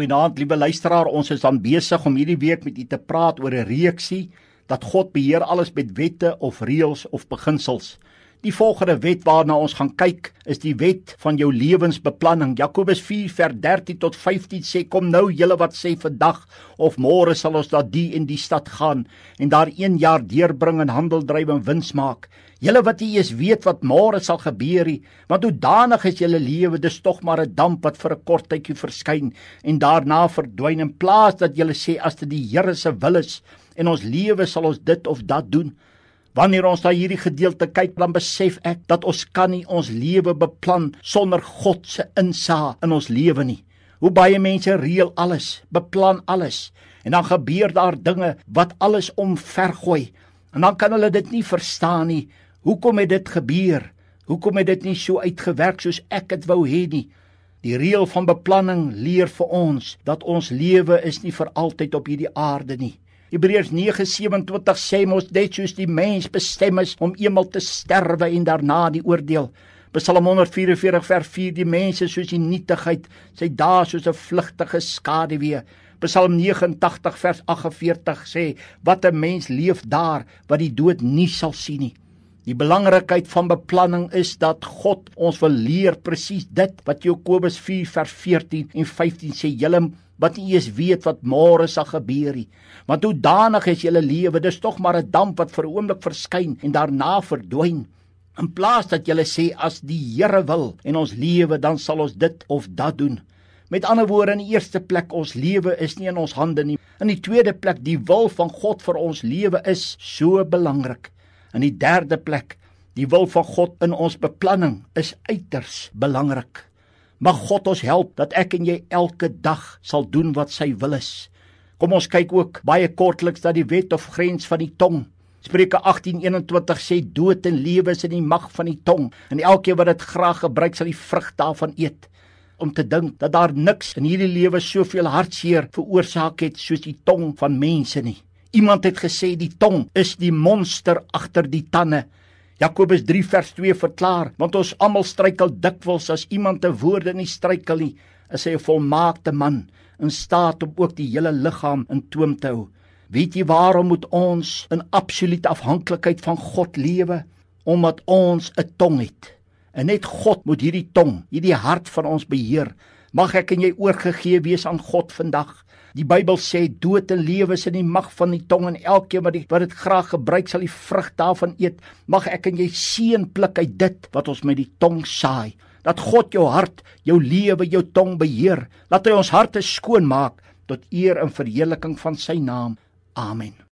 Goeienaand, liewe luisteraar. Ons is dan besig om hierdie week met u te praat oor 'n reeksie dat God beheer alles met wette of reëls of beginsels. Die volgende wet waarna ons gaan kyk, is die wet van jou lewensbeplanning. Jakobus 4:13 tot 15 sê: "Kom nou julle wat sê vandag of môre sal ons na die en die stad gaan en daar 1 jaar deurbring en handel dryf en wins maak." Julle wat nie eens weet wat môre sal gebeur nie, want hoe danig is julle lewe, dis tog maar 'n damp wat vir 'n kort tydjie verskyn en daarna verdwyn in plaas dat julle sê as dit die Here se wil is en ons lewe sal ons dit of dat doen. Wanneer ons daai hierdie gedeelte kyk, dan besef ek dat ons kan nie ons lewe beplan sonder God se insaag in ons lewe nie. Hoe baie mense reël alles, beplan alles en dan gebeur daar dinge wat alles omvergooi. En dan kan hulle dit nie verstaan nie. Hoekom het dit gebeur? Hoekom het dit nie so uitgewerk soos ek dit wou hê nie? Die reël van beplanning leer vir ons dat ons lewe is nie vir altyd op hierdie aarde nie. Hebreërs 9:27 sê mos net soos die mens bestem is om eenmal te sterwe en daarna die oordeel. Psalm 144 vers 4 die mense soos die nietigheid, sy dae soos 'n vlugtige skaduwee. Psalm 89 vers 48 sê wat 'n mens leef daar wat die dood nie sal sien nie. Die belangrikheid van beplanning is dat God ons wil leer presies dit wat Jakobus 4 vers 14 en 15 sê julle wat nie eens weet wat môre sal gebeur nie. Want hoe danig is julle lewe, dis tog maar 'n damp wat vir 'n oomblik verskyn en daarna verdwyn. In plaas dat julle sê as die Here wil en ons lewe, dan sal ons dit of dat doen. Met ander woorde, in die eerste plek ons lewe is nie in ons hande nie. In die tweede plek die wil van God vir ons lewe is so belangrik. In die derde plek, die wil van God in ons beplanning is uiters belangrik. Mag God ons help dat ek en jy elke dag sal doen wat sy wil is. Kom ons kyk ook baie kortliks na die wet of grens van die tong. Spreuke 18:21 sê dood en lewe is in die mag van die tong en elkeen wat dit graag gebruik sal die vrug daarvan eet. Om te dink dat daar niks in hierdie lewe soveel hartseer veroorsaak het soos die tong van mense nie. Iemand het gesê die tong is die monster agter die tande. Jakobus 3 vers 2 verklaar, want ons almal struikel dikwels as iemand te woorde nie struikel nie, is hy 'n volmaakte man in staat om ook die hele liggaam in toom te hou. Weet jy waarom moet ons in absolute afhanklikheid van God lewe? Omdat ons 'n tong het. En net God moet hierdie tong, hierdie hart van ons beheer. Mag ek en jy oorgegee wees aan God vandag. Die Bybel sê dood en lewe is in die mag van die tong en elkeen wat die, wat dit graag gebruik sal die vrug daarvan eet. Mag ek en jy seën pluk uit dit wat ons met die tong saai. Dat God jou hart, jou lewe, jou tong beheer. Laat hy ons harte skoon maak tot eer en verheerliking van sy naam. Amen.